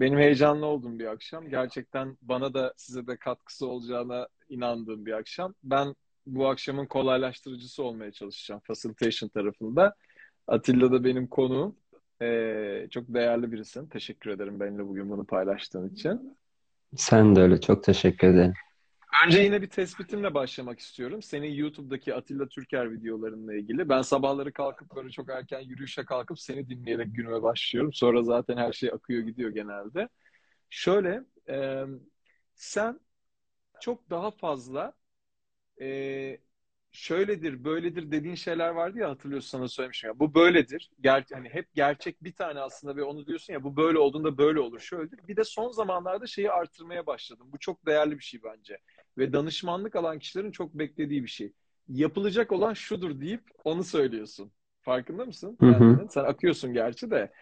benim heyecanlı olduğum bir akşam. Gerçekten bana da size de katkısı olacağına inandığım bir akşam. Ben bu akşamın kolaylaştırıcısı olmaya çalışacağım facilitation tarafında. Atilla da benim konuğum. Ee, çok değerli birisin. Teşekkür ederim benimle bugün bunu paylaştığın için. Sen de öyle. Çok teşekkür ederim. Önce yine bir tespitimle başlamak istiyorum. Senin YouTube'daki Atilla Türker videolarınla ilgili. Ben sabahları kalkıp böyle çok erken yürüyüşe kalkıp seni dinleyerek günüme başlıyorum. Sonra zaten her şey akıyor gidiyor genelde. Şöyle, e, sen çok daha fazla e, şöyledir, böyledir dediğin şeyler vardı ya hatırlıyorsun sana söylemişim ya. Bu böyledir. Ger hani hep gerçek bir tane aslında ve onu diyorsun ya bu böyle olduğunda böyle olur, şöyledir. Bir de son zamanlarda şeyi artırmaya başladım. Bu çok değerli bir şey bence. Ve danışmanlık alan kişilerin çok beklediği bir şey. Yapılacak olan şudur deyip onu söylüyorsun. Farkında mısın? Hı hı. Yani sen akıyorsun gerçi de.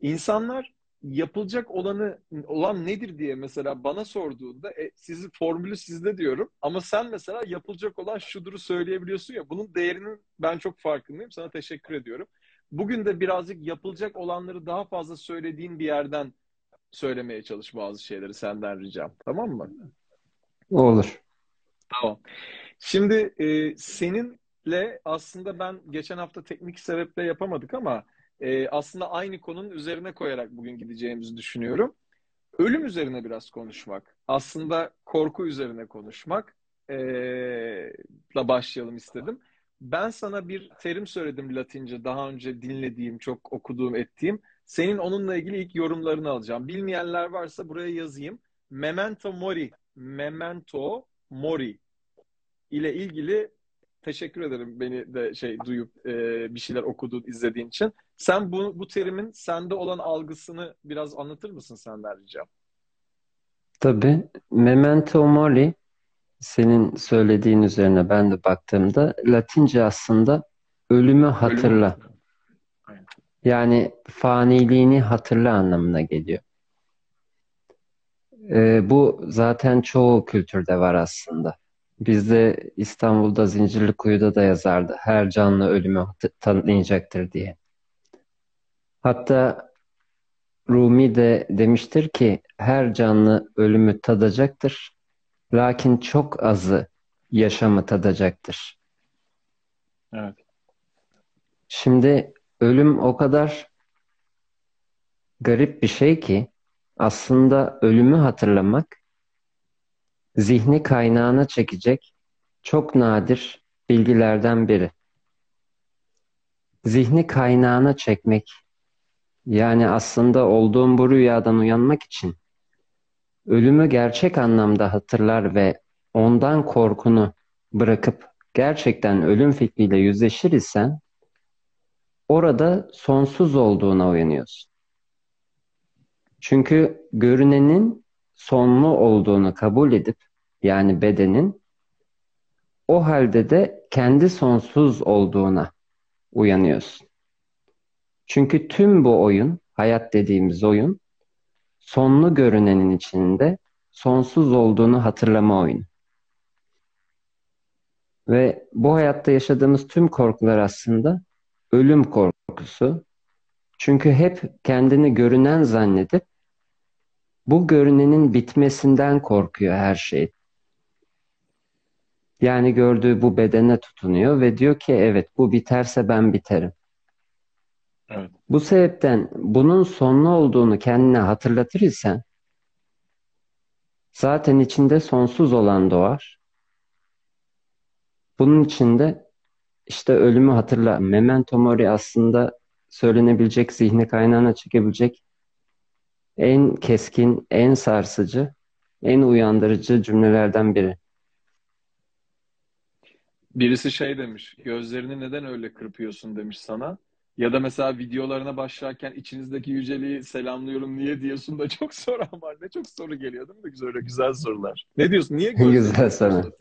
İnsanlar yapılacak olanı olan nedir diye mesela bana sorduğunda e, sizi formülü sizde diyorum ama sen mesela yapılacak olan şuduru söyleyebiliyorsun ya bunun değerinin ben çok farkındayım. Sana teşekkür ediyorum. Bugün de birazcık yapılacak olanları daha fazla söylediğin bir yerden söylemeye çalış bazı şeyleri senden ricam. Tamam mı? Olur. Tamam. Şimdi e, seninle aslında ben geçen hafta teknik sebeple yapamadık ama e, aslında aynı konunun üzerine koyarak bugün gideceğimizi düşünüyorum. Ölüm üzerine biraz konuşmak. Aslında korku üzerine konuşmak e, la başlayalım istedim. Ben sana bir terim söyledim Latince daha önce dinlediğim, çok okuduğum, ettiğim. Senin onunla ilgili ilk yorumlarını alacağım. Bilmeyenler varsa buraya yazayım. Memento mori. Memento mori ile ilgili teşekkür ederim beni de şey duyup e, bir şeyler okuduğun, izlediğin için. Sen bu, bu terimin sende olan algısını biraz anlatır mısın senden ricam? Tabii. Memento mori senin söylediğin üzerine ben de baktığımda Latince aslında ölümü hatırla. Aynen. Yani faniliğini hatırla anlamına geliyor. Ee, bu zaten çoğu kültürde var aslında. Bizde İstanbul'da Zincirlikuyu'da da yazardı. Her canlı ölümü tanıyacaktır diye. Hatta Rumi de demiştir ki her canlı ölümü tadacaktır. Lakin çok azı yaşamı tadacaktır. Evet. Şimdi ölüm o kadar garip bir şey ki aslında ölümü hatırlamak zihni kaynağına çekecek çok nadir bilgilerden biri. Zihni kaynağına çekmek yani aslında olduğum bu rüyadan uyanmak için ölümü gerçek anlamda hatırlar ve ondan korkunu bırakıp gerçekten ölüm fikriyle yüzleşir isen orada sonsuz olduğuna uyanıyorsun. Çünkü görünenin sonlu olduğunu kabul edip yani bedenin o halde de kendi sonsuz olduğuna uyanıyorsun. Çünkü tüm bu oyun, hayat dediğimiz oyun, sonlu görünenin içinde sonsuz olduğunu hatırlama oyunu. Ve bu hayatta yaşadığımız tüm korkular aslında ölüm korkusu. Çünkü hep kendini görünen zannedip bu görünenin bitmesinden korkuyor her şey. Yani gördüğü bu bedene tutunuyor ve diyor ki evet bu biterse ben biterim. Evet. Bu sebepten bunun sonlu olduğunu kendine hatırlatır isen zaten içinde sonsuz olan doğar. Bunun içinde işte ölümü hatırla. Memento mori aslında söylenebilecek, zihni kaynağına çekebilecek en keskin, en sarsıcı, en uyandırıcı cümlelerden biri. Birisi şey demiş, gözlerini neden öyle kırpıyorsun demiş sana. Ya da mesela videolarına başlarken içinizdeki yüceliği selamlıyorum niye diyorsun da çok soran var. Ne çok soru geliyor değil mi? Güzel, öyle güzel sorular. Ne diyorsun? Niye gözlerini Güzel soru.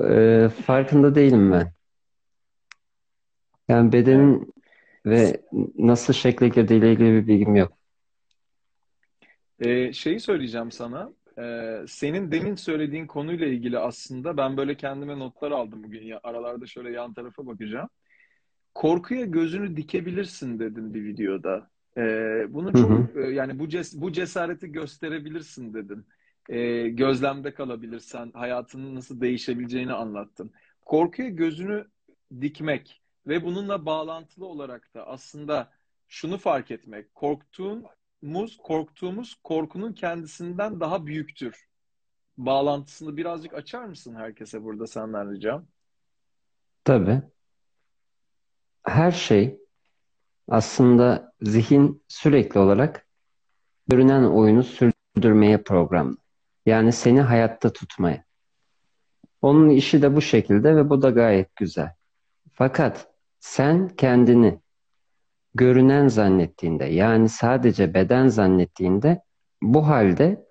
Ee, farkında değilim ben. Yani bedenin ve nasıl şekle girdiğiyle ilgili bir bilgim yok. Ee, şeyi söyleyeceğim sana. Ee, senin demin söylediğin konuyla ilgili aslında ben böyle kendime notlar aldım bugün. Ya, aralarda şöyle yan tarafa bakacağım. Korkuya gözünü dikebilirsin dedin bir videoda. Ee, bunu Hı çok hı. e, yani bu ces bu cesareti gösterebilirsin dedin. Ee, gözlemde kalabilirsen hayatının nasıl değişebileceğini anlattın. Korkuya gözünü dikmek ve bununla bağlantılı olarak da aslında şunu fark etmek. Korktuğumuz, korktuğumuz korkunun kendisinden daha büyüktür. Bağlantısını birazcık açar mısın herkese burada senden ricam? Tabii. Her şey aslında zihin sürekli olarak görünen oyunu sürdürmeye programlı. Yani seni hayatta tutmaya. Onun işi de bu şekilde ve bu da gayet güzel. Fakat sen kendini görünen zannettiğinde, yani sadece beden zannettiğinde bu halde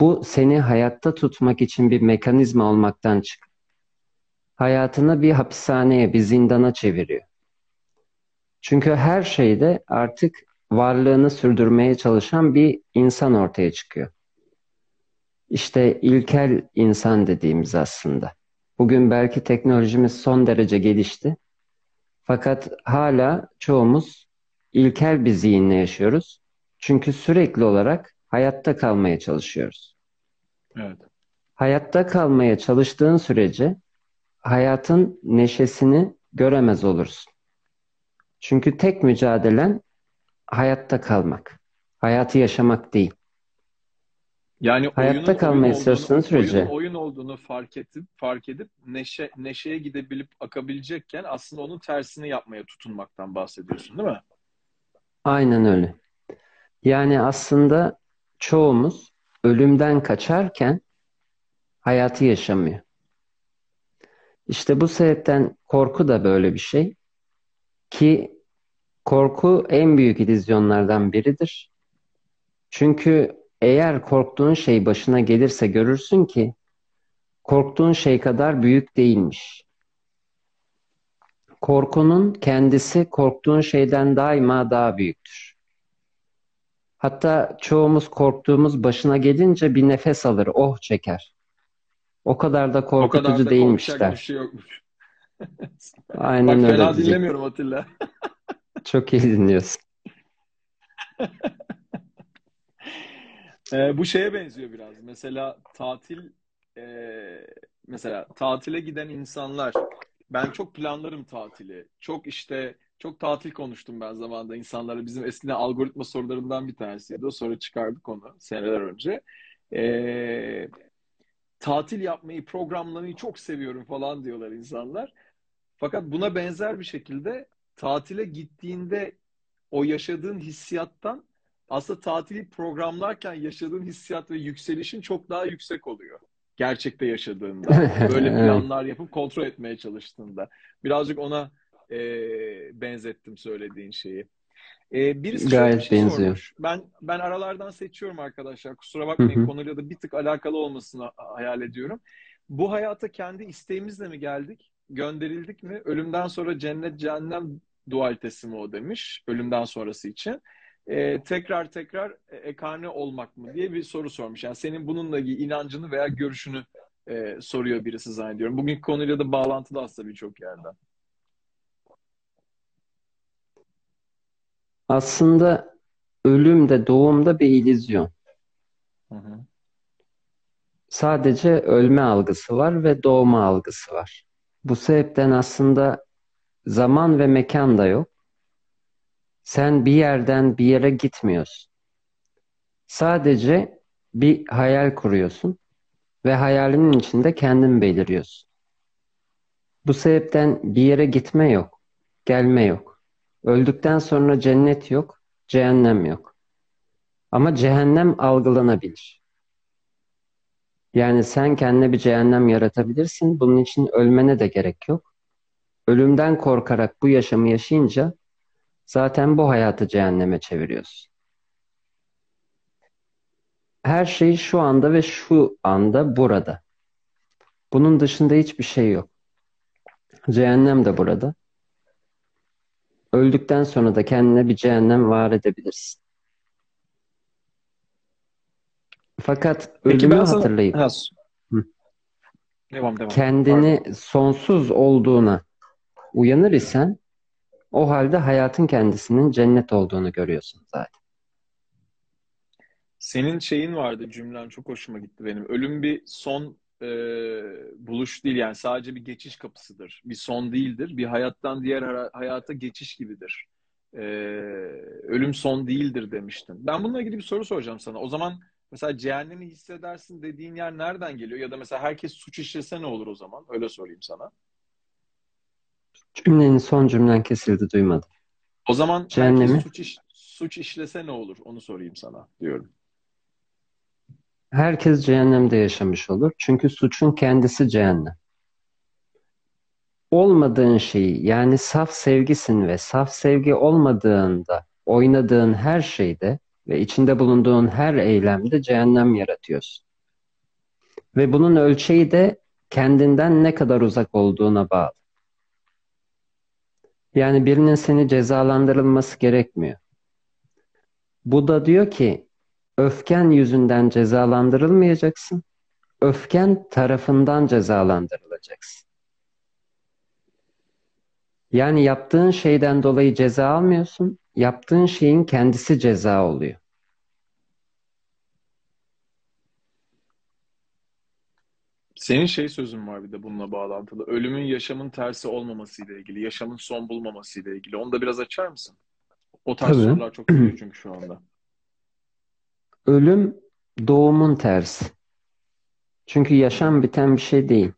bu seni hayatta tutmak için bir mekanizma olmaktan çık. Hayatını bir hapishaneye, bir zindana çeviriyor. Çünkü her şeyde artık varlığını sürdürmeye çalışan bir insan ortaya çıkıyor. İşte ilkel insan dediğimiz aslında. Bugün belki teknolojimiz son derece gelişti. Fakat hala çoğumuz ilkel bir zihinle yaşıyoruz. Çünkü sürekli olarak hayatta kalmaya çalışıyoruz. Evet. Hayatta kalmaya çalıştığın sürece hayatın neşesini göremez olursun. Çünkü tek mücadelen hayatta kalmak. Hayatı yaşamak değil. Yani Hayatta oyunun oyun olduğunu, çalıştığın sürece oyunun oyun olduğunu fark edip fark edip neşe neşeye gidebilip akabilecekken aslında onun tersini yapmaya tutunmaktan bahsediyorsun, değil mi? aynen öyle. Yani aslında çoğumuz ölümden kaçarken hayatı yaşamıyor. İşte bu sebepten korku da böyle bir şey ki korku en büyük illüzyonlardan biridir. Çünkü eğer korktuğun şey başına gelirse görürsün ki korktuğun şey kadar büyük değilmiş. Korkunun kendisi korktuğun şeyden daima daha büyüktür. Hatta çoğumuz korktuğumuz başına gelince bir nefes alır, oh çeker. O kadar da O kadar korkutucu da değilmiş korkacak bir der. şey yokmuş. Aynen Bak öyle fena diyecek. dinlemiyorum Atilla. Çok iyi dinliyorsun. Ee, bu şeye benziyor biraz. Mesela tatil e, mesela tatile giden insanlar ben çok planlarım tatili. Çok işte çok tatil konuştum ben zamanında insanlara. Bizim eskiden algoritma sorularından bir tanesiydi. O soru çıkardık onu seneler önce. Ee, tatil yapmayı, programlamayı çok seviyorum falan diyorlar insanlar. Fakat buna benzer bir şekilde tatile gittiğinde o yaşadığın hissiyattan aslında tatili programlarken yaşadığın hissiyat ve yükselişin çok daha yüksek oluyor. Gerçekte yaşadığında. Böyle planlar yapıp kontrol etmeye çalıştığında. Birazcık ona e, benzettim söylediğin şeyi. E, birisi şöyle bir gayet şey benziyor. sormuş. Ben ben aralardan seçiyorum arkadaşlar. Kusura bakmayın hı. konuyla da bir tık alakalı olmasını hayal ediyorum. Bu hayata kendi isteğimizle mi geldik? Gönderildik mi? Ölümden sonra cennet cehennem dualitesi mi o demiş. Ölümden sonrası için. Ee, tekrar tekrar e, ekarne olmak mı diye bir soru sormuş. Yani senin bununla ilgili inancını veya görüşünü e, soruyor birisi zannediyorum. Bugünkü konuyla da bağlantılı aslında birçok yerden. Aslında ölüm de doğum da bir illüzyon. Hı hı. Sadece ölme algısı var ve doğma algısı var. Bu sebepten aslında zaman ve mekan da yok. Sen bir yerden bir yere gitmiyorsun. Sadece bir hayal kuruyorsun ve hayalinin içinde kendin beliriyorsun. Bu sebepten bir yere gitme yok, gelme yok. Öldükten sonra cennet yok, cehennem yok. Ama cehennem algılanabilir. Yani sen kendine bir cehennem yaratabilirsin. Bunun için ölmene de gerek yok. Ölümden korkarak bu yaşamı yaşayınca zaten bu hayatı cehenneme çeviriyorsun. Her şey şu anda ve şu anda burada. Bunun dışında hiçbir şey yok. Cehennem de burada. Öldükten sonra da kendine bir cehennem var edebilirsin. Fakat Peki ölümü sana hatırlayıp ha, devam devam. Pardon. kendini sonsuz olduğuna uyanır isen O halde hayatın kendisinin cennet olduğunu görüyorsun zaten. Senin şeyin vardı cümlen çok hoşuma gitti benim. Ölüm bir son e, buluş değil yani sadece bir geçiş kapısıdır. Bir son değildir. Bir hayattan diğer hayata geçiş gibidir. E, ölüm son değildir demiştin. Ben bununla ilgili bir soru soracağım sana. O zaman mesela cehennemi hissedersin dediğin yer nereden geliyor? Ya da mesela herkes suç işlese ne olur o zaman? Öyle sorayım sana. Cümlenin son cümlen kesildi duymadım. O zaman Cehennemi. suç, iş, suç işlese ne olur? Onu sorayım sana diyorum. Herkes cehennemde yaşamış olur. Çünkü suçun kendisi cehennem. Olmadığın şeyi yani saf sevgisin ve saf sevgi olmadığında oynadığın her şeyde ve içinde bulunduğun her eylemde cehennem yaratıyorsun. Ve bunun ölçeği de kendinden ne kadar uzak olduğuna bağlı. Yani birinin seni cezalandırılması gerekmiyor. Bu da diyor ki öfken yüzünden cezalandırılmayacaksın. Öfken tarafından cezalandırılacaksın. Yani yaptığın şeyden dolayı ceza almıyorsun. Yaptığın şeyin kendisi ceza oluyor. Senin şey sözün var bir de bununla bağlantılı. Ölümün yaşamın tersi olmaması ile ilgili, yaşamın son bulmaması ile ilgili. Onu da biraz açar mısın? O tarz Tabii. sorular çok geliyor çünkü şu anda. Ölüm doğumun tersi. Çünkü yaşam biten bir şey değil.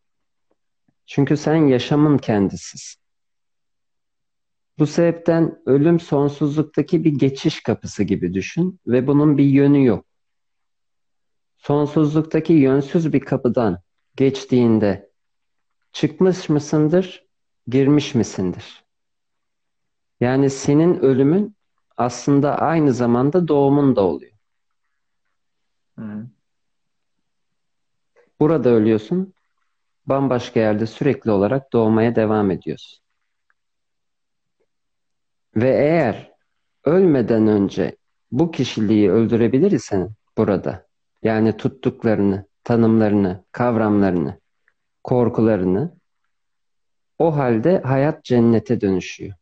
Çünkü sen yaşamın kendisisin. Bu sebepten ölüm sonsuzluktaki bir geçiş kapısı gibi düşün ve bunun bir yönü yok. Sonsuzluktaki yönsüz bir kapıdan geçtiğinde çıkmış mısındır, girmiş misindir? Yani senin ölümün aslında aynı zamanda doğumun da oluyor. Hı. Burada ölüyorsun, bambaşka yerde sürekli olarak doğmaya devam ediyorsun. Ve eğer ölmeden önce bu kişiliği öldürebilir isen burada, yani tuttuklarını, tanımlarını, kavramlarını, korkularını, o halde hayat cennete dönüşüyor.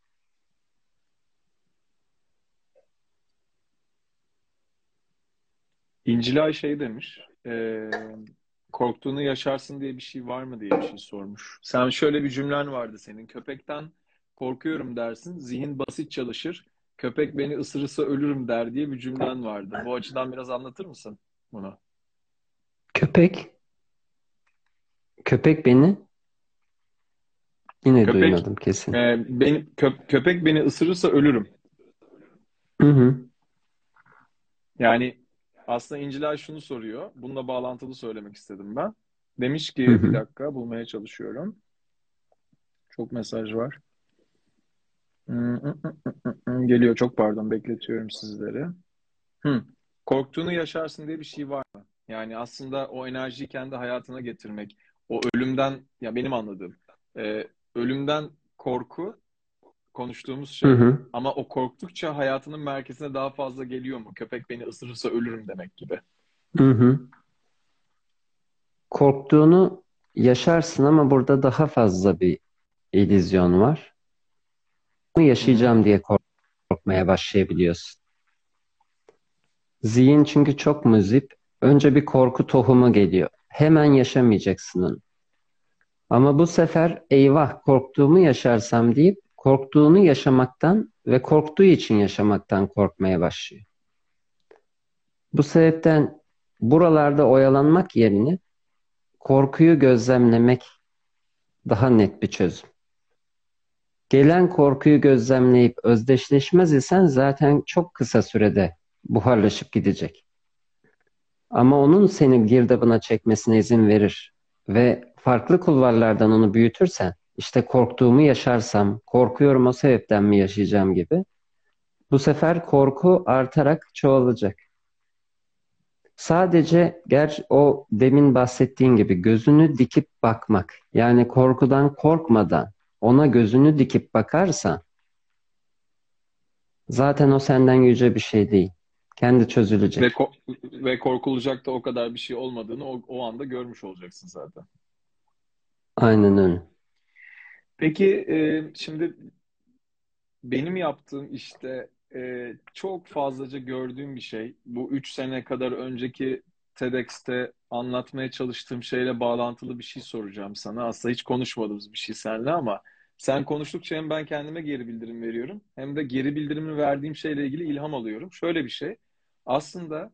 İncilay şey demiş, e, korktuğunu yaşarsın diye bir şey var mı diye bir şey sormuş. Sen şöyle bir cümlen vardı senin. Köpekten korkuyorum dersin, zihin basit çalışır. Köpek beni ısırırsa ölürüm der diye bir cümlen vardı. Bu açıdan biraz anlatır mısın bunu? Köpek, köpek beni yine Köpek duymadım kesin. e, beni, kö- köpek beni ısırırsa ölürüm. Hı hı, Yani aslında İncilay şunu soruyor. Bununla bağlantılı söylemek istedim ben. Demiş hı ki bir hı. dakika bulmaya çalışıyorum. Çok mesaj var. Geliyor çok pardon bekletiyorum sizleri. Hı. Korktuğunu yaşarsın diye bir şey var mı? Yani aslında o enerjiyi kendi hayatına getirmek, o ölümden, ya benim anladığım, e, ölümden korku konuştuğumuz Hı şey hı. ama o korktukça hayatının merkezine daha fazla geliyor mu? Köpek beni ısırırsa ölürüm demek gibi. Hı hı. Korktuğunu yaşarsın ama burada daha fazla bir illüzyon var. Bunu Hı hı. yaşayacağım diye korkmaya başlayabiliyorsun. Zihin çünkü çok muzip. Önce bir korku tohumu geliyor. Hemen yaşamayacaksın onu. Ama bu sefer eyvah korktuğumu yaşarsam deyip korktuğunu yaşamaktan ve korktuğu için yaşamaktan korkmaya başlıyor. Bu sebepten buralarda oyalanmak yerine korkuyu gözlemlemek daha net bir çözüm. Gelen korkuyu gözlemleyip özdeşleşmez isen zaten çok kısa sürede buharlaşıp gidecek. Ama onun seni girdabına çekmesine izin verir ve farklı kulvarlardan onu büyütürsen, işte korktuğumu yaşarsam, korkuyorum o sebepten mi yaşayacağım gibi, bu sefer korku artarak çoğalacak. Sadece ger o demin bahsettiğin gibi gözünü dikip bakmak, yani korkudan korkmadan ona gözünü dikip bakarsan, zaten o senden yüce bir şey değil. Kendi Ve, çözülecek. ko- ve korkulacak da o kadar bir şey olmadığını o, o anda görmüş olacaksın zaten. Aynen öyle. Peki e, şimdi benim yaptığım işte e, çok fazlaca gördüğüm bir şey. Bu üç sene kadar önceki TEDx'te anlatmaya çalıştığım şeyle bağlantılı bir şey soracağım sana. Aslında hiç konuşmadığımız bir şey seninle ama sen konuştukça hem ben kendime geri bildirim veriyorum hem de geri bildirimi verdiğim şeyle ilgili ilham alıyorum. Şöyle bir şey. Aslında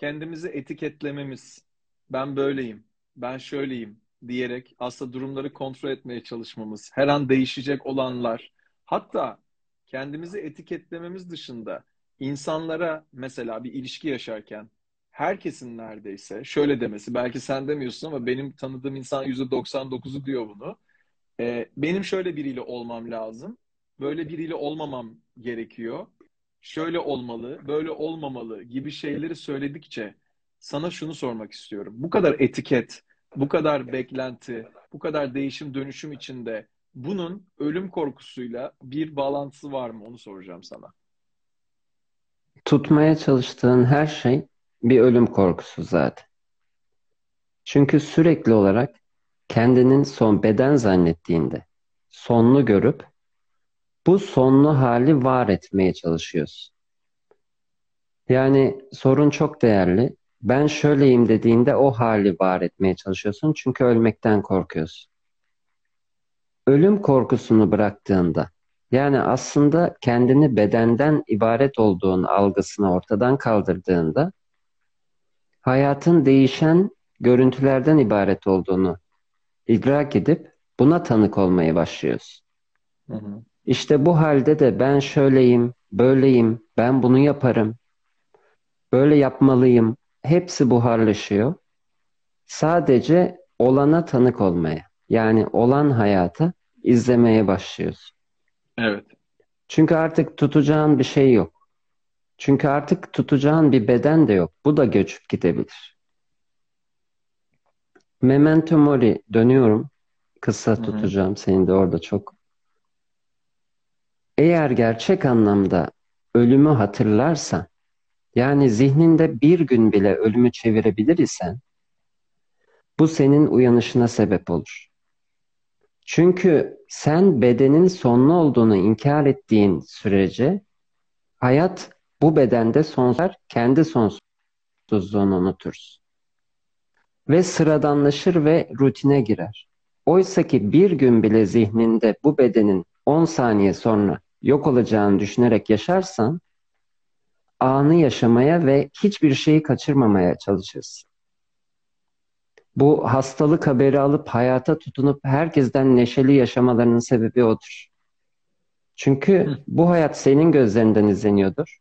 kendimizi etiketlememiz, ben böyleyim, ben şöyleyim diyerek aslında durumları kontrol etmeye çalışmamız, her an değişecek olanlar, hatta kendimizi etiketlememiz dışında insanlara mesela bir ilişki yaşarken herkesin neredeyse şöyle demesi, belki sen demiyorsun ama benim tanıdığım insan %99'u diyor bunu. Ee, benim şöyle biriyle olmam lazım, böyle biriyle olmamam gerekiyor, şöyle olmalı, böyle olmamalı gibi şeyleri söyledikçe sana şunu sormak istiyorum. Bu kadar etiket, bu kadar beklenti, bu kadar değişim dönüşüm içinde bunun ölüm korkusuyla bir bağlantısı var mı? Onu soracağım sana. Tutmaya çalıştığın her şey bir ölüm korkusu zaten. Çünkü sürekli olarak kendinin son beden zannettiğinde sonlu görüp bu sonlu hali var etmeye çalışıyorsun. Yani sorun çok değerli. Ben şöyleyim dediğinde o hali var etmeye çalışıyorsun çünkü ölmekten korkuyorsun. Ölüm korkusunu bıraktığında yani aslında kendini bedenden ibaret olduğun algısını ortadan kaldırdığında hayatın değişen görüntülerden ibaret olduğunu idrak edip buna tanık olmaya başlıyorsun. Hı hı. İşte bu halde de ben şöyleyim, böyleyim, ben bunu yaparım, böyle yapmalıyım. Hepsi buharlaşıyor. Sadece olana tanık olmaya, yani olan hayata izlemeye başlıyorsun. Evet. Çünkü artık tutacağın bir şey yok. Çünkü artık tutacağın bir beden de yok. Bu da göçüp gidebilir. Memento mori dönüyorum. Kısa Hı-hı. tutacağım seni de orada çok. Eğer gerçek anlamda ölümü hatırlarsan, yani zihninde bir gün bile ölümü çevirebilir isen, bu senin uyanışına sebep olur. Çünkü sen bedenin sonlu olduğunu inkar ettiğin sürece hayat bu bedende sonsuzlar, kendi sonsuzluğunu unutursun. Ve sıradanlaşır ve rutine girer. Oysa ki bir gün bile zihninde bu bedenin 10 saniye sonra yok olacağını düşünerek yaşarsan anı yaşamaya ve hiçbir şeyi kaçırmamaya çalışırsın. Bu hastalık haberi alıp hayata tutunup herkesten neşeli yaşamalarının sebebi odur. Çünkü bu hayat senin gözlerinden izleniyordur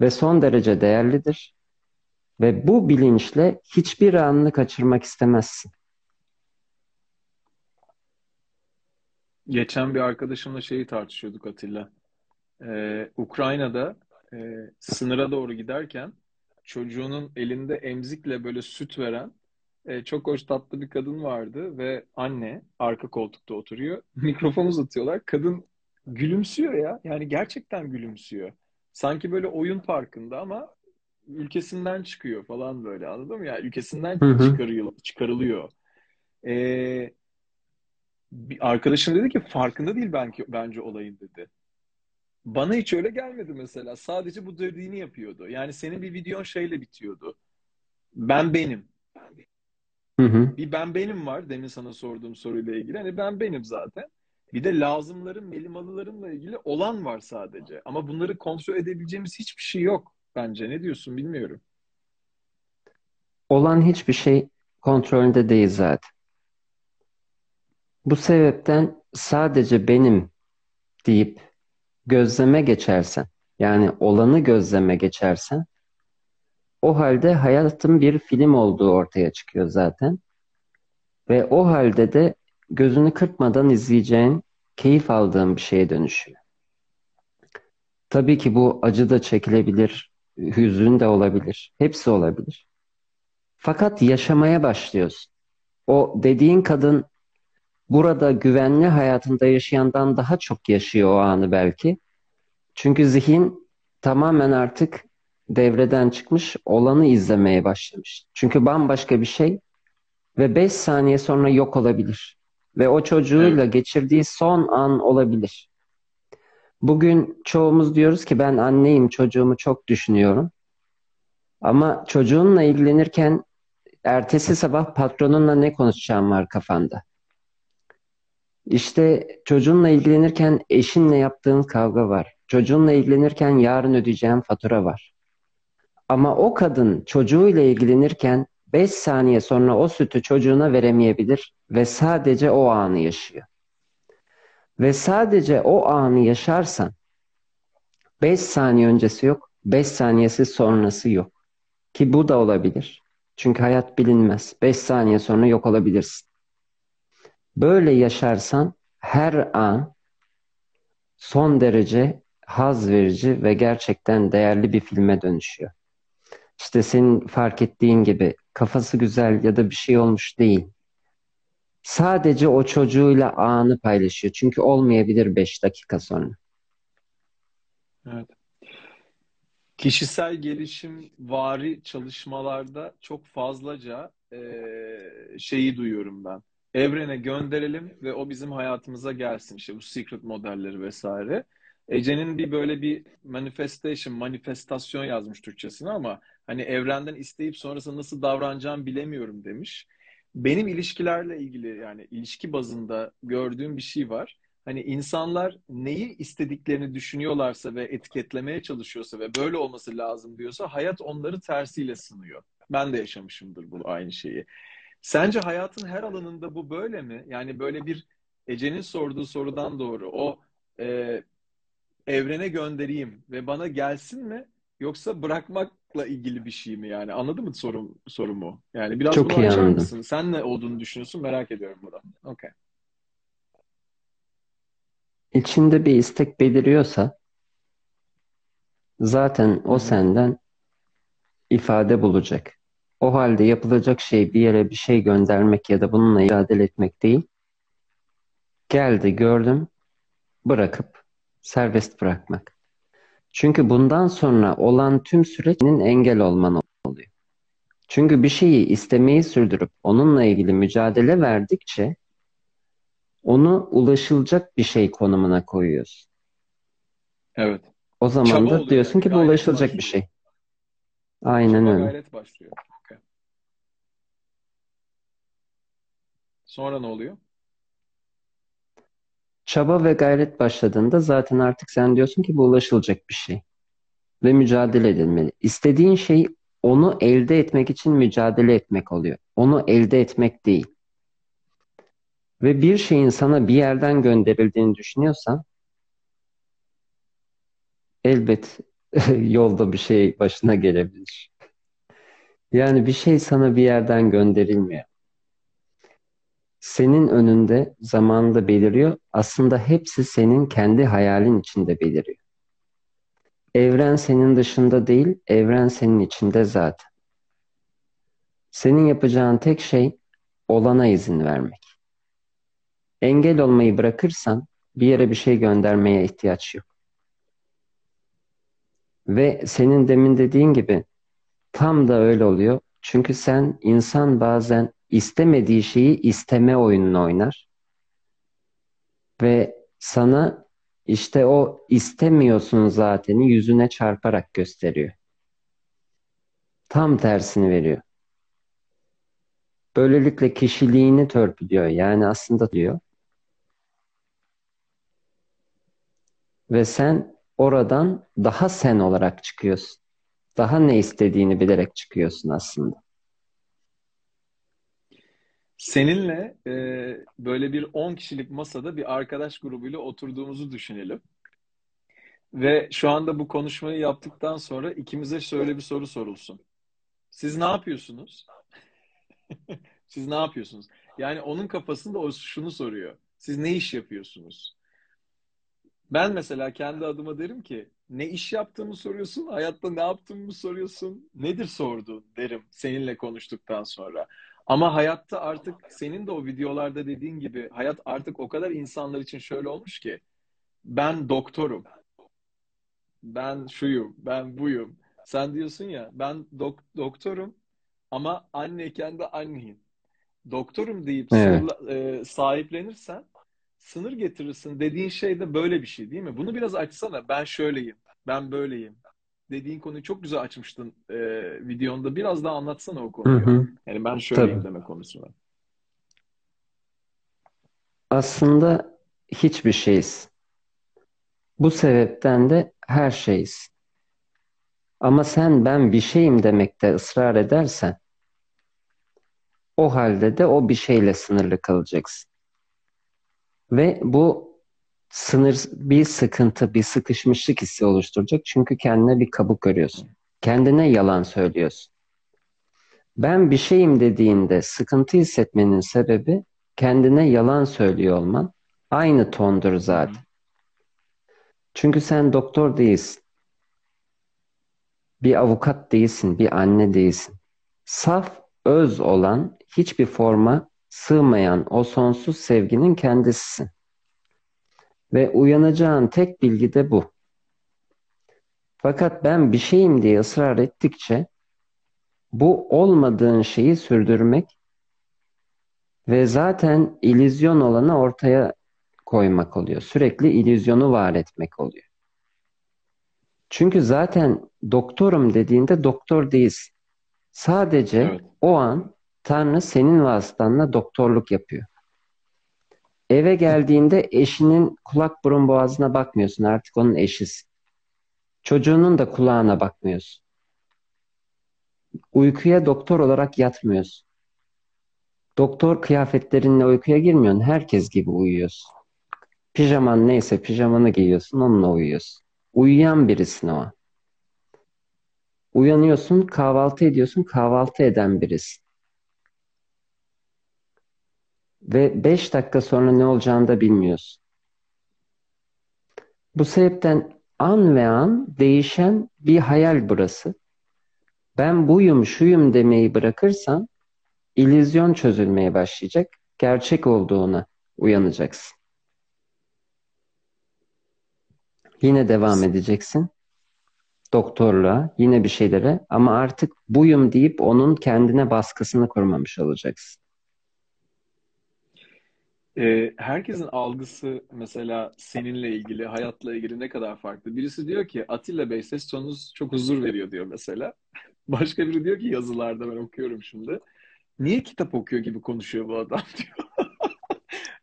ve son derece değerlidir ve bu bilinçle hiçbir anını kaçırmak istemezsin. Geçen bir arkadaşımla şeyi tartışıyorduk Atilla. Ee, Ukrayna'da e, sınıra doğru giderken çocuğunun elinde emzikle böyle süt veren e, çok hoş tatlı bir kadın vardı ve anne arka koltukta oturuyor. Mikrofon uzatıyorlar. Kadın gülümsüyor ya. Yani gerçekten gülümsüyor. Sanki böyle oyun parkında ama ülkesinden çıkıyor falan böyle anladın mı ya? Ülkesinden hı hı. çıkarıyor, çıkarılıyor. Ee, bir arkadaşım dedi ki farkında değil belki bence olayın dedi. Bana hiç öyle gelmedi mesela. Sadece bu dediğini yapıyordu. Yani senin bir videon şeyle bitiyordu. Ben benim. Hı hı. Bir ben benim var demin sana sorduğum soruyla ilgili. Hani ben benim zaten. Bir de lazımların, melimalılarımla ilgili olan var sadece. Ama bunları kontrol edebileceğimiz hiçbir şey yok bence. Ne diyorsun bilmiyorum. Olan hiçbir şey kontrolünde değil zaten. Bu sebepten sadece benim deyip gözleme geçersen, yani olanı gözleme geçersen o halde hayatın bir film olduğu ortaya çıkıyor zaten. Ve o halde de gözünü kırpmadan izleyeceğin, keyif aldığın bir şeye dönüşüyor. Tabii ki bu acı da çekilebilir, hüzün de olabilir, hepsi olabilir. Fakat yaşamaya başlıyorsun. O dediğin kadın burada güvenli hayatında yaşayandan daha çok yaşıyor o anı belki. Çünkü zihin tamamen artık devreden çıkmış, olanı izlemeye başlamış. Çünkü bambaşka bir şey ve 5 saniye sonra yok olabilir. Ve o çocuğuyla evet. geçirdiği son an olabilir. Bugün çoğumuz diyoruz ki ben anneyim, çocuğumu çok düşünüyorum. Ama çocuğunla ilgilenirken ertesi sabah patronunla ne konuşacağım var kafanda. İşte çocuğunla ilgilenirken eşinle yaptığın kavga var. Çocuğunla ilgilenirken yarın ödeyeceğin fatura var. Ama o kadın çocuğuyla ilgilenirken 5 saniye sonra o sütü çocuğuna veremeyebilir ve sadece o anı yaşıyor. Ve sadece o anı yaşarsan 5 saniye öncesi yok, 5 saniyesi sonrası yok. Ki bu da olabilir. Çünkü hayat bilinmez. 5 saniye sonra yok olabilirsin. Böyle yaşarsan her an son derece haz verici ve gerçekten değerli bir filme dönüşüyor. İşte senin fark ettiğin gibi kafası güzel ya da bir şey olmuş değil. Sadece o çocuğuyla anı paylaşıyor. Çünkü olmayabilir 5 dakika sonra. Evet. Kişisel gelişim vari çalışmalarda çok fazlaca e, şeyi duyuyorum ben. Evrene gönderelim ve o bizim hayatımıza gelsin. İşte bu secret modelleri vesaire. Ece'nin bir böyle bir manifestation, manifestasyon yazmış Türkçesine ama hani evrenden isteyip sonrasında nasıl davranacağım bilemiyorum demiş. Benim ilişkilerle ilgili yani ilişki bazında gördüğüm bir şey var. Hani insanlar neyi istediklerini düşünüyorlarsa ve etiketlemeye çalışıyorsa ve böyle olması lazım diyorsa hayat onları tersiyle sınıyor. Ben de yaşamışımdır bu aynı şeyi. Sence hayatın her alanında bu böyle mi? Yani böyle bir Ece'nin sorduğu sorudan doğru o e, evrene göndereyim ve bana gelsin mi yoksa bırakmakla ilgili bir şey mi yani? Anladın mı sorum, sorumu? Yani biraz Çok bunu açar anladım. mısın? Sen ne olduğunu düşünüyorsun merak ediyorum burada. Okay. İçinde bir istek beliriyorsa zaten o senden ifade bulacak. O halde yapılacak şey bir yere bir şey göndermek ya da bununla mücadele etmek değil. Geldi, gördüm, bırakıp serbest bırakmak. Çünkü bundan sonra olan tüm sürecinin engel olman oluyor. Çünkü bir şeyi istemeyi sürdürüp onunla ilgili mücadele verdikçe onu ulaşılacak bir şey konumuna koyuyorsun. Evet. O zaman Çaba da oluyor diyorsun ki bu Gayret ulaşılacak bir başlıyor. şey. Aynen Çaba öyle. gayret başlıyor. Okay. Sonra ne oluyor? Çaba ve gayret başladığında zaten artık sen diyorsun ki bu ulaşılacak bir şey. Ve mücadele edilmeli. İstediğin şey onu elde etmek için mücadele etmek oluyor. Onu elde etmek değil. Ve bir şeyin sana bir yerden gönderildiğini düşünüyorsan elbet yolda bir şey başına gelebilir. Yani bir şey sana bir yerden gönderilmiyor. Senin önünde zamanında beliriyor. Aslında hepsi senin kendi hayalin içinde beliriyor. Evren senin dışında değil, evren senin içinde zaten. Senin yapacağın tek şey olana izin vermek. Engel olmayı bırakırsan bir yere bir şey göndermeye ihtiyaç yok. Ve senin demin dediğin gibi tam da öyle oluyor. Çünkü sen insan bazen istemediği şeyi isteme oyununu oynar. Ve sana işte o istemiyorsun zateni yüzüne çarparak gösteriyor. Tam tersini veriyor. Böylelikle kişiliğini törpülüyor. Yani aslında diyor. Ve sen oradan daha sen olarak çıkıyorsun. Daha ne istediğini bilerek çıkıyorsun aslında. Seninle e, böyle bir 10 kişilik masada bir arkadaş grubuyla oturduğumuzu düşünelim. Ve şu anda bu konuşmayı yaptıktan sonra ikimize şöyle bir soru sorulsun. Siz ne yapıyorsunuz? Siz ne yapıyorsunuz? Yani onun kafasında o şunu soruyor. Siz ne iş yapıyorsunuz? Ben mesela kendi adıma derim ki ne iş yaptığımı soruyorsun, hayatta ne yaptığımı soruyorsun, nedir sordu derim seninle konuştuktan sonra. Ama hayatta artık senin de o videolarda dediğin gibi hayat artık o kadar insanlar için şöyle olmuş ki ben doktorum, ben şuyum, ben buyum. Sen diyorsun ya ben dok doktorum ama anneyken de anneyim. Doktorum deyip Evet. sahiplenirsen sınır getirirsin dediğin şey de böyle bir şey değil mi? Bunu biraz açsana. Ben şöyleyim, ben böyleyim. Dediğin konuyu çok güzel açmıştın e, videonda. Biraz daha anlatsana o Hı konuyu. hı. Yani ben şöyleyim Tabii. deme konusuna. Aslında hiçbir şeyiz. Bu sebepten de her şeyiz. Ama sen ben bir şeyim demekte ısrar edersen o halde de o bir şeyle sınırlı kalacaksın. Ve bu sınır bir sıkıntı, bir sıkışmışlık hissi oluşturacak. Çünkü kendine bir kabuk görüyorsun. Kendine yalan söylüyorsun. Ben bir şeyim dediğinde sıkıntı hissetmenin sebebi kendine yalan söylüyor olman. Aynı tondur zaten. Çünkü sen doktor değilsin, bir avukat değilsin, bir anne değilsin. Saf, öz olan, hiçbir forma sığmayan o sonsuz sevginin kendisisin. Ve uyanacağın tek bilgi de bu. Fakat ben bir şeyim diye ısrar ettikçe bu olmadığın şeyi sürdürmek ve zaten illüzyon olanı ortaya koymak oluyor. Sürekli illüzyonu var etmek oluyor. Çünkü zaten doktorum dediğinde doktor değilsin. Sadece Evet. o an Tanrı senin vasıtanla doktorluk yapıyor. Eve geldiğinde eşinin kulak burun boğazına bakmıyorsun. Artık onun eşisin. Çocuğunun da kulağına bakmıyorsun. Uykuya doktor olarak yatmıyorsun. Doktor kıyafetlerinle uykuya girmiyorsun. Herkes gibi uyuyorsun. Pijaman neyse pijamanı giyiyorsun, onunla uyuyorsun. Uyuyan birisin o an. Uyanıyorsun, kahvaltı ediyorsun, kahvaltı eden birisin. Ve beş dakika sonra ne olacağını da bilmiyorsun. Bu sebepten an ve an değişen bir hayal burası. Ben buyum, şuyum demeyi bırakırsan illüzyon çözülmeye başlayacak. Gerçek olduğuna uyanacaksın. Yine devam edeceksin. Doktorluğa, yine bir şeylere ama artık buyum deyip onun kendine baskısını kurmamış olacaksın. Ee, herkesin algısı mesela seninle ilgili, hayatla ilgili ne kadar farklı. Birisi diyor ki Atilla Bey ses tonunuz çok huzur veriyor diyor mesela. Başka biri diyor ki yazılarda ben okuyorum şimdi. Niye kitap okuyor gibi konuşuyor bu adam diyor.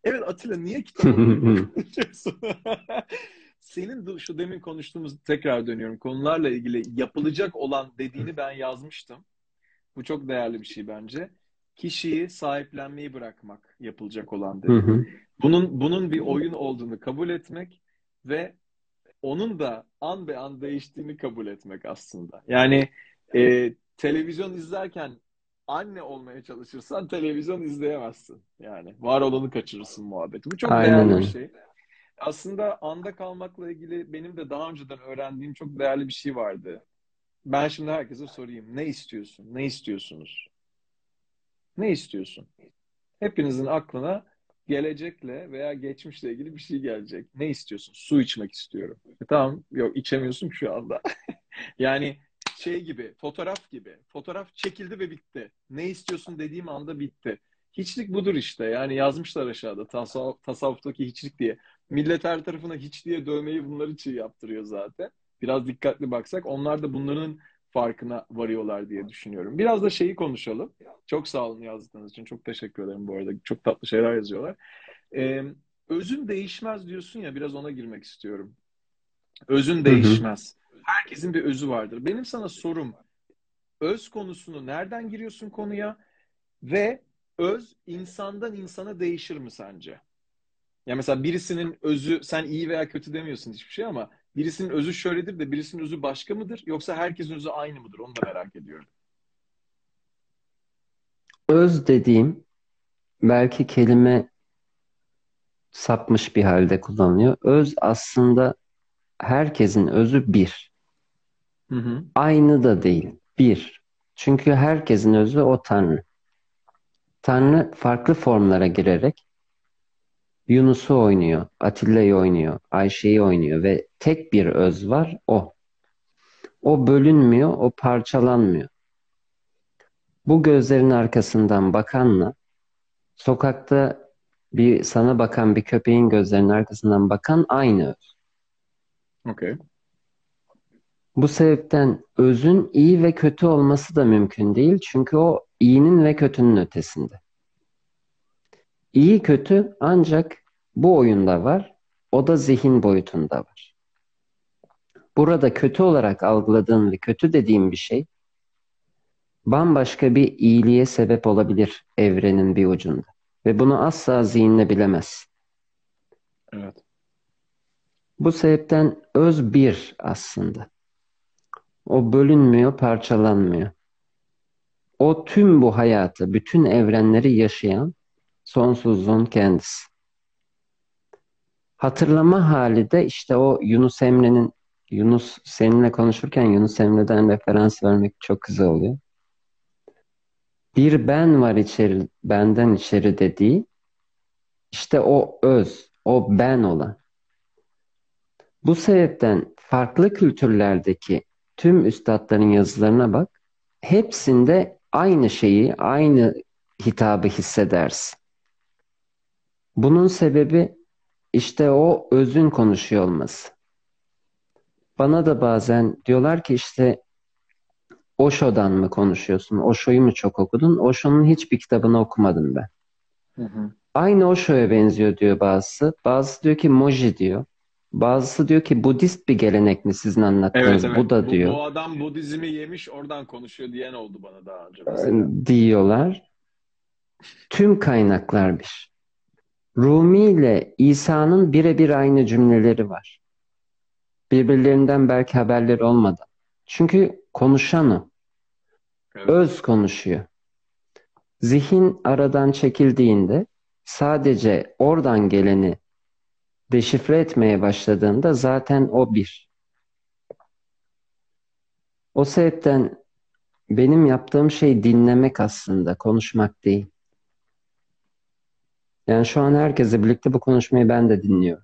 Evet Atilla niye kitap okuyor? Senin şu demin konuştuğumuz tekrar dönüyorum konularla ilgili yapılacak olan dediğini ben yazmıştım. Bu çok değerli bir şey bence. Kişiyi sahiplenmeyi bırakmak yapılacak olan Hı dedin. hı. Bunun bunun bir oyun olduğunu kabul etmek ve onun da an be an değiştiğini kabul etmek aslında. Yani e, televizyon izlerken anne olmaya çalışırsan televizyon izleyemezsin. Yani var olanı kaçırırsın muhabbeti. Bu çok Aynen değerli bir şey. Aslında anda kalmakla ilgili benim de daha önceden öğrendiğim çok değerli bir şey vardı. Ben şimdi herkese sorayım. Ne istiyorsun? Ne istiyorsunuz? Ne istiyorsun? Hepinizin aklına gelecekle veya geçmişle ilgili bir şey gelecek. Ne istiyorsun? Su içmek istiyorum. E tamam, yok içemiyorsun şu anda. Yani şey gibi, fotoğraf gibi. Fotoğraf çekildi ve bitti. Ne istiyorsun dediğim anda bitti. Hiçlik budur işte. Yani yazmışlar aşağıda tasavvuf, tasavvuftaki hiçlik diye. Millet her tarafına hiç diye dövmeyi bunlar için yaptırıyor zaten. Biraz dikkatli baksak onlar da bunların farkına varıyorlar diye düşünüyorum. Biraz da şeyi konuşalım. Çok sağ olun yazdıklarınız için. Çok teşekkür ederim bu arada. Çok tatlı şeyler yazıyorlar. Ee, özün değişmez diyorsun ya biraz ona girmek istiyorum. Özün Hı hı. değişmez. Herkesin bir özü vardır. Benim sana sorum öz konusunu nereden giriyorsun konuya ve öz insandan insana değişir mi sence? Ya mesela birisinin özü sen iyi veya kötü demiyorsun hiçbir şey ama birisinin özü şöyledir de birisinin özü başka mıdır yoksa herkesin özü aynı mıdır? Onu da merak ediyorum. Öz dediğim belki kelime sapmış bir halde kullanılıyor. Öz aslında herkesin özü bir. Hı hı. Aynı da değil. Bir. Çünkü herkesin özü o Tanrı. Tanrı farklı formlara girerek Yunus'u oynuyor, Atilla'yı oynuyor, Ayşe'yi oynuyor ve tek bir öz var o. O bölünmüyor, o parçalanmıyor. Bu gözlerin arkasından bakanla sokakta bir sana bakan bir köpeğin gözlerinin arkasından bakan aynı öz. Okay. Bu sebepten özün iyi ve kötü olması da mümkün değil. Çünkü o iyinin ve kötünün ötesinde. İyi kötü ancak bu oyunda var. O da zihin boyutunda var. Burada kötü olarak algıladığın ve kötü dediğin bir şey bambaşka bir iyiliğe sebep olabilir evrenin bir ucunda. Ve bunu asla zihinle bilemez. Evet. Bu sebepten öz bir aslında. O bölünmüyor, parçalanmıyor. O tüm bu hayatı, bütün evrenleri yaşayan sonsuzluğun kendisi. Hatırlama hali de işte o Yunus Emre'nin Yunus seninle konuşurken Yunus Emre'den referans vermek çok güzel oluyor. Bir ben var içeri, benden içeri dediği işte o öz, o ben olan. Bu sebepten farklı kültürlerdeki tüm üstadların yazılarına bak. Hepsinde aynı şeyi, aynı hitabı hissedersin. Bunun sebebi işte o özün konuşuyor olması. Bana da bazen diyorlar ki işte Osho'dan mı konuşuyorsun? Osho'yu mu çok okudun? Osho'nun hiçbir kitabını okumadım ben. Hı hı. Aynı Osho'ya benziyor diyor bazısı. Bazısı diyor ki Moji diyor. Bazısı diyor ki Budist bir gelenek mi sizin anlattığınız? Evet evet. Buda Bu, diyor. bu adam Budizmi yemiş oradan konuşuyor diyen oldu bana daha önce mesela. diyorlar. Tüm kaynaklar bir. Rumi ile İsa'nın birebir aynı cümleleri var. Birbirlerinden belki haberleri olmadan. Çünkü konuşan o. Evet. Öz konuşuyor. Zihin aradan çekildiğinde sadece oradan geleni deşifre etmeye başladığında zaten o bir. O sebepten benim yaptığım şey dinlemek aslında, konuşmak değil. Yani şu an herkesle birlikte bu konuşmayı ben de dinliyorum.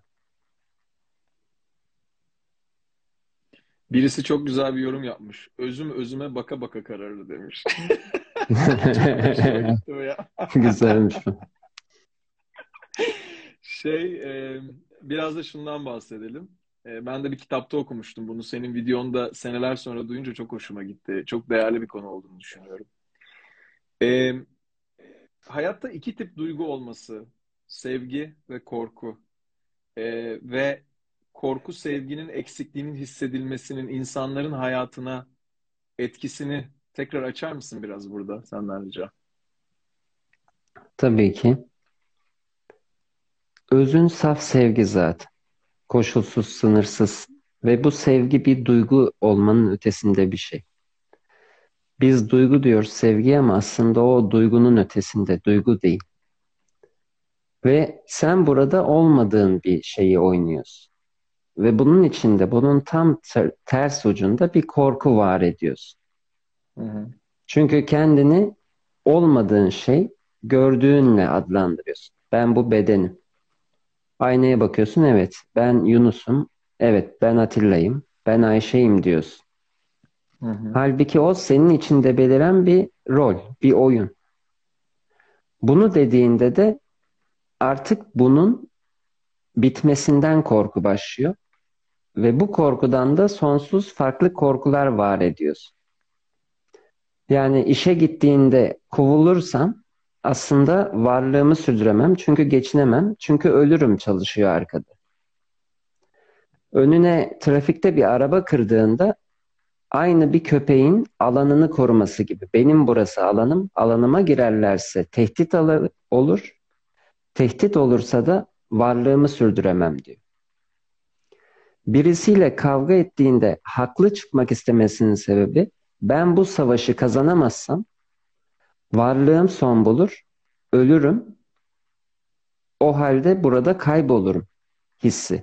Birisi çok güzel bir yorum yapmış. Özüm özüme baka baka kararır demiş. Güzelmiş bu. Şey, e, biraz da şundan bahsedelim. E, ben de bir kitapta okumuştum bunu. Senin videonda seneler sonra duyunca çok hoşuma gitti. Çok değerli bir konu olduğunu düşünüyorum. E, hayatta iki tip duygu olması, sevgi ve korku. E, ve korku sevginin eksikliğinin hissedilmesinin insanların hayatına etkisini tekrar açar mısın biraz burada senden rica? Tabii ki. Özün saf sevgi zaten. Koşulsuz, sınırsız ve bu sevgi bir duygu olmanın ötesinde bir şey. Biz duygu diyoruz sevgi ama aslında o duygunun ötesinde, duygu değil. Ve sen burada olmadığın bir şeyi oynuyorsun. Ve bunun içinde, bunun tam ter- ters ucunda bir korku var ediyorsun. Hı hı. Çünkü kendini olmadığın şey gördüğünle adlandırıyorsun. Ben bu bedenim. Aynaya bakıyorsun, evet ben Yunus'um, evet ben Atilla'yım, ben Ayşe'yim diyorsun. Hı hı. Halbuki o senin içinde beliren bir rol, bir oyun. Bunu dediğinde de artık bunun bitmesinden korku başlıyor. Ve bu korkudan da sonsuz farklı korkular var ediyorsun. Yani işe gittiğinde kovulursam aslında varlığımı sürdüremem çünkü geçinemem çünkü ölürüm çalışıyor arkada. Önüne trafikte bir araba kırdığında aynı bir köpeğin alanını koruması gibi. Benim burası alanım, alanıma girerlerse tehdit olur. Tehdit olursa da varlığımı sürdüremem diyor. Birisiyle kavga ettiğinde haklı çıkmak istemesinin sebebi ben bu savaşı kazanamazsam varlığım son bulur, ölürüm. O halde burada kaybolurum hissi.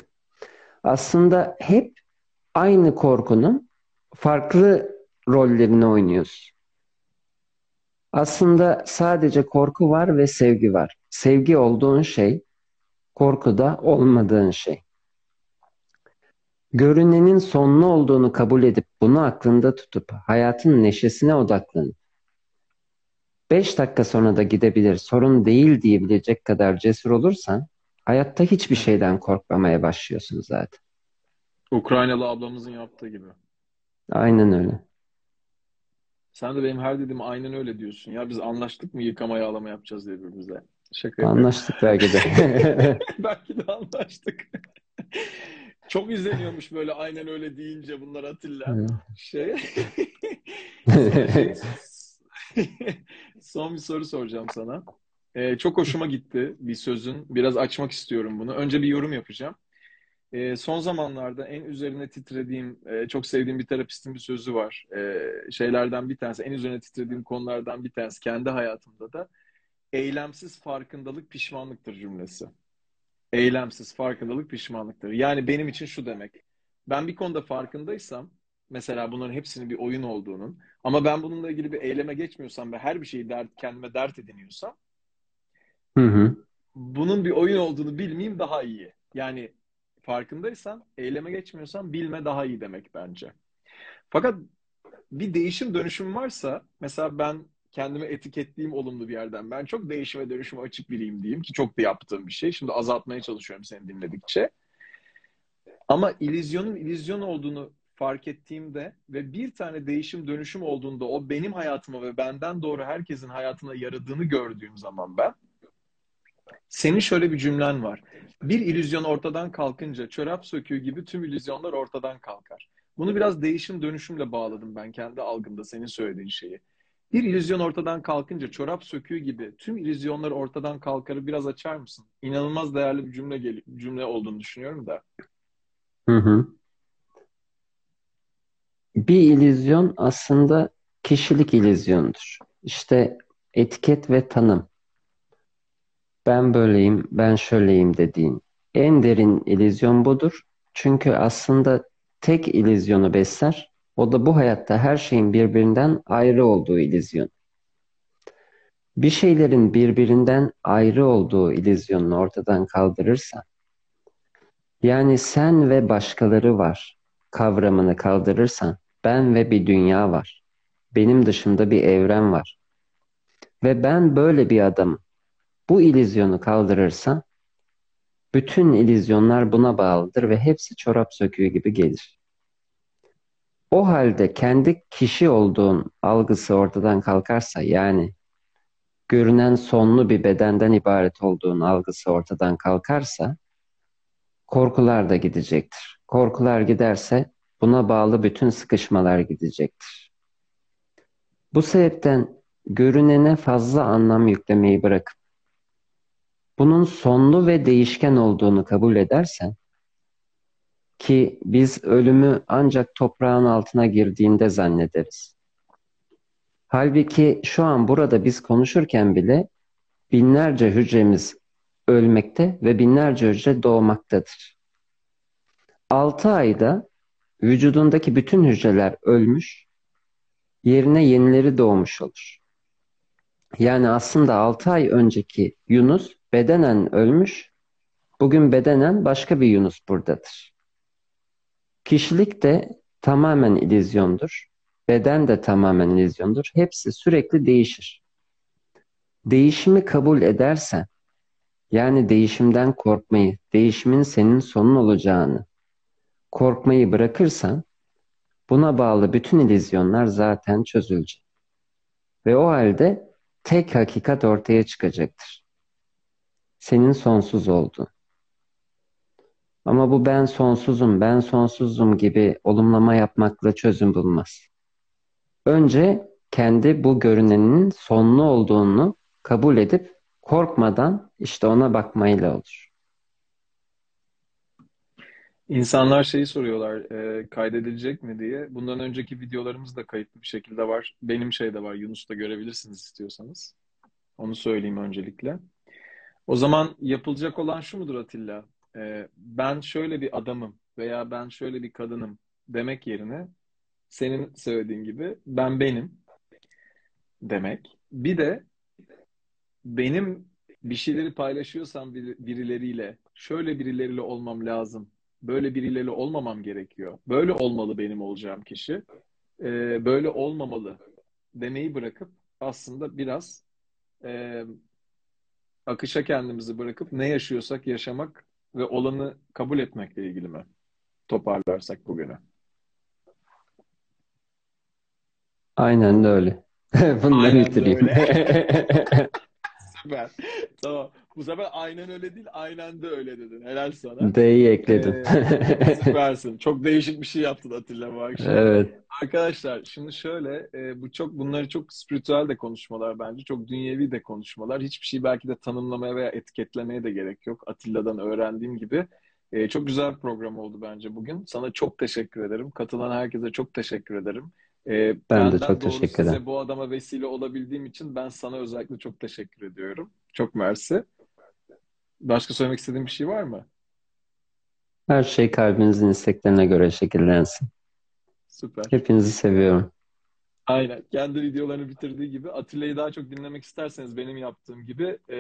Aslında hep aynı korkunun farklı rollerini oynuyoruz. Aslında sadece korku var ve sevgi var. Sevgi olduğun şey, korku da olmadığın şey. Görünenin sonlu olduğunu kabul edip bunu aklında tutup hayatın neşesine odaklanıp 5 dakika sonra da gidebilir, sorun değil diyebilecek kadar cesur olursan hayatta hiçbir şeyden korkmamaya başlıyorsun zaten. Ukraynalı ablamızın yaptığı gibi. Aynen öyle. Sen de benim her dediğim aynen öyle diyorsun. Ya biz anlaştık mı yıkama yağlama yapacağız diye birbirimize. Şaka yapıyorum. Anlaştık belki de. Belki de anlaştık. Çok izleniyormuş böyle aynen öyle deyince bunlar Atilla. Şey. Sana şey son bir soru soracağım sana. Ee, çok hoşuma gitti bir sözün. Biraz açmak istiyorum bunu. Önce bir yorum yapacağım. Ee, son zamanlarda en üzerine titrediğim, e, çok sevdiğim bir terapistin bir sözü var. Ee, şeylerden bir tanesi, en üzerine titrediğim konulardan bir tanesi kendi hayatımda da eylemsiz farkındalık pişmanlıktır cümlesi. Eylemsiz farkındalık pişmanlıktır. Yani benim için şu demek. Ben bir konuda farkındaysam, mesela bunların hepsinin bir oyun olduğunun, ama ben bununla ilgili bir eyleme geçmiyorsam ve her bir şeyi dert, kendime dert ediniyorsam, Hı hı. bunun bir oyun olduğunu bilmeyeyim daha iyi. Yani farkındaysan, eyleme geçmiyorsan bilme daha iyi demek bence. Fakat bir değişim dönüşüm varsa, mesela ben kendimi etiketleyeyim olumlu bir yerden. Ben çok değişime dönüşüme açık biriyim diyeyim ki çok da yaptığım bir şey. Şimdi azaltmaya çalışıyorum seni dinledikçe. Ama illüzyonun illüzyon olduğunu fark ettiğimde ve bir tane değişim dönüşüm olduğunda o benim hayatıma ve benden doğru herkesin hayatına yaradığını gördüğüm zaman ben senin şöyle bir cümlen var. Bir illüzyon ortadan kalkınca çorap söküğü gibi tüm illüzyonlar ortadan kalkar. Bunu biraz değişim dönüşümle bağladım ben kendi algımda senin söylediğin şeyi. Bir illüzyon ortadan kalkınca çorap söküğü gibi tüm illüzyonlar ortadan kalkarı biraz açar mısın? İnanılmaz değerli bir cümle gel cümle olduğunu düşünüyorum da. Hı hı. Bir illüzyon aslında kişilik illüzyonudur. İşte etiket ve tanım. Ben böyleyim, ben şöyleyim dediğin. En derin illüzyon budur. Çünkü aslında tek illüzyonu besler. O da bu hayatta her şeyin birbirinden ayrı olduğu illüzyon. Bir şeylerin birbirinden ayrı olduğu illüzyonunu ortadan kaldırırsan, yani sen ve başkaları var kavramını kaldırırsan, ben ve bir dünya var. Benim dışımda bir evren var. Ve ben böyle bir adamım. Bu illüzyonu kaldırırsan, bütün illüzyonlar buna bağlıdır ve hepsi çorap söküğü gibi gelir. O halde kendi kişi olduğun algısı ortadan kalkarsa, yani görünen sonlu bir bedenden ibaret olduğun algısı ortadan kalkarsa, korkular da gidecektir. Korkular giderse buna bağlı bütün sıkışmalar gidecektir. Bu sebepten görünene fazla anlam yüklemeyi bırakıp bunun sonlu ve değişken olduğunu kabul edersen ki biz ölümü ancak toprağın altına girdiğinde zannederiz. Halbuki şu an burada biz konuşurken bile binlerce hücremiz ölmekte ve binlerce hücre doğmaktadır. 6 ayda vücudundaki bütün hücreler ölmüş, yerine yenileri doğmuş olur. Yani aslında 6 ay önceki Yunus bedenen ölmüş, bugün bedenen başka bir Yunus buradadır. Kişilik de tamamen illüzyondur, beden de tamamen illüzyondur. Hepsi sürekli değişir. Değişimi kabul edersen, yani değişimden korkmayı, değişimin senin sonun olacağını, korkmayı bırakırsan, buna bağlı bütün illüzyonlar zaten çözülecek. Ve o halde tek hakikat ortaya çıkacaktır. Senin sonsuz olduğun. Ama bu ben sonsuzum, ben sonsuzum gibi olumlama yapmakla çözüm bulmaz. Önce kendi bu görünenin sonlu olduğunu kabul edip korkmadan işte ona bakmayla olur. İnsanlar şeyi soruyorlar, e, kaydedilecek mi diye. Bundan önceki videolarımız da kayıtlı bir şekilde var. Benim şey de var, Yunus'ta görebilirsiniz istiyorsanız. Onu söyleyeyim öncelikle. O zaman yapılacak olan şu mudur Atilla? E, ben şöyle bir adamım veya ben şöyle bir kadınım demek yerine senin söylediğin gibi ben benim demek. Bir de benim bir şeyleri paylaşıyorsam birileriyle şöyle birileriyle olmam lazım böyle birileriyle olmamam gerekiyor. Böyle olmalı benim olacağım kişi. Ee, böyle olmamalı demeyi bırakıp aslında biraz e, akışa kendimizi bırakıp ne yaşıyorsak yaşamak ve olanı kabul etmekle ilgili mi? Toparlarsak bugünü. Aynen de öyle. Aynen bitireyim. Süper. Tamam. Bu sefer aynen öyle değil, aynen de öyle dedin. Helal sana. D'yi ekledim. Ee, süpersin. Çok değişik bir şey yaptın Atilla bu akşam. Evet. Arkadaşlar şimdi şöyle e, bu çok bunları çok spiritüel de konuşmalar bence. Çok dünyevi de konuşmalar. Hiçbir şeyi belki de tanımlamaya veya etiketlemeye de gerek yok. Atilla'dan öğrendiğim gibi. E, çok güzel bir program oldu bence bugün. Sana çok teşekkür ederim. Katılan herkese çok teşekkür ederim. E, Ben de çok teşekkür size ederim. bu adama vesile olabildiğim için ben sana özellikle çok teşekkür ediyorum. Çok mersi. Başka söylemek istediğin bir şey var mı? Her şey kalbinizin isteklerine göre şekillensin. Süper. Hepinizi seviyorum. Aynen. Kendi videolarını bitirdiği gibi Atilla'yı daha çok dinlemek isterseniz benim yaptığım gibi e,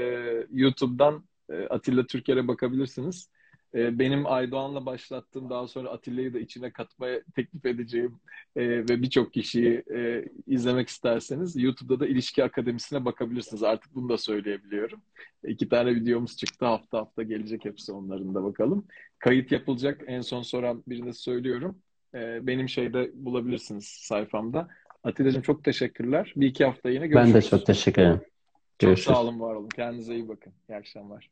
YouTube'dan e, Atilla Türker'e bakabilirsiniz. E, benim Aydoğan'la başlattığım daha sonra Atilla'yı da içine katmaya teklif edeceğim e, ve birçok kişiyi e, izlemek isterseniz YouTube'da da İlişki Akademisi'ne bakabilirsiniz. Artık bunu da söyleyebiliyorum. İki tane videomuz çıktı. Hafta hafta gelecek hepsi onların da bakalım. Kayıt yapılacak. En son soran birine söylüyorum. E, benim şeyde bulabilirsiniz sayfamda. Atilla'cığım çok teşekkürler. Bir iki hafta yine Ben de görüşürüz. çok teşekkür ederim. Çok Görüşürüz. sağ olun, var olun. Kendinize iyi bakın. İyi akşamlar.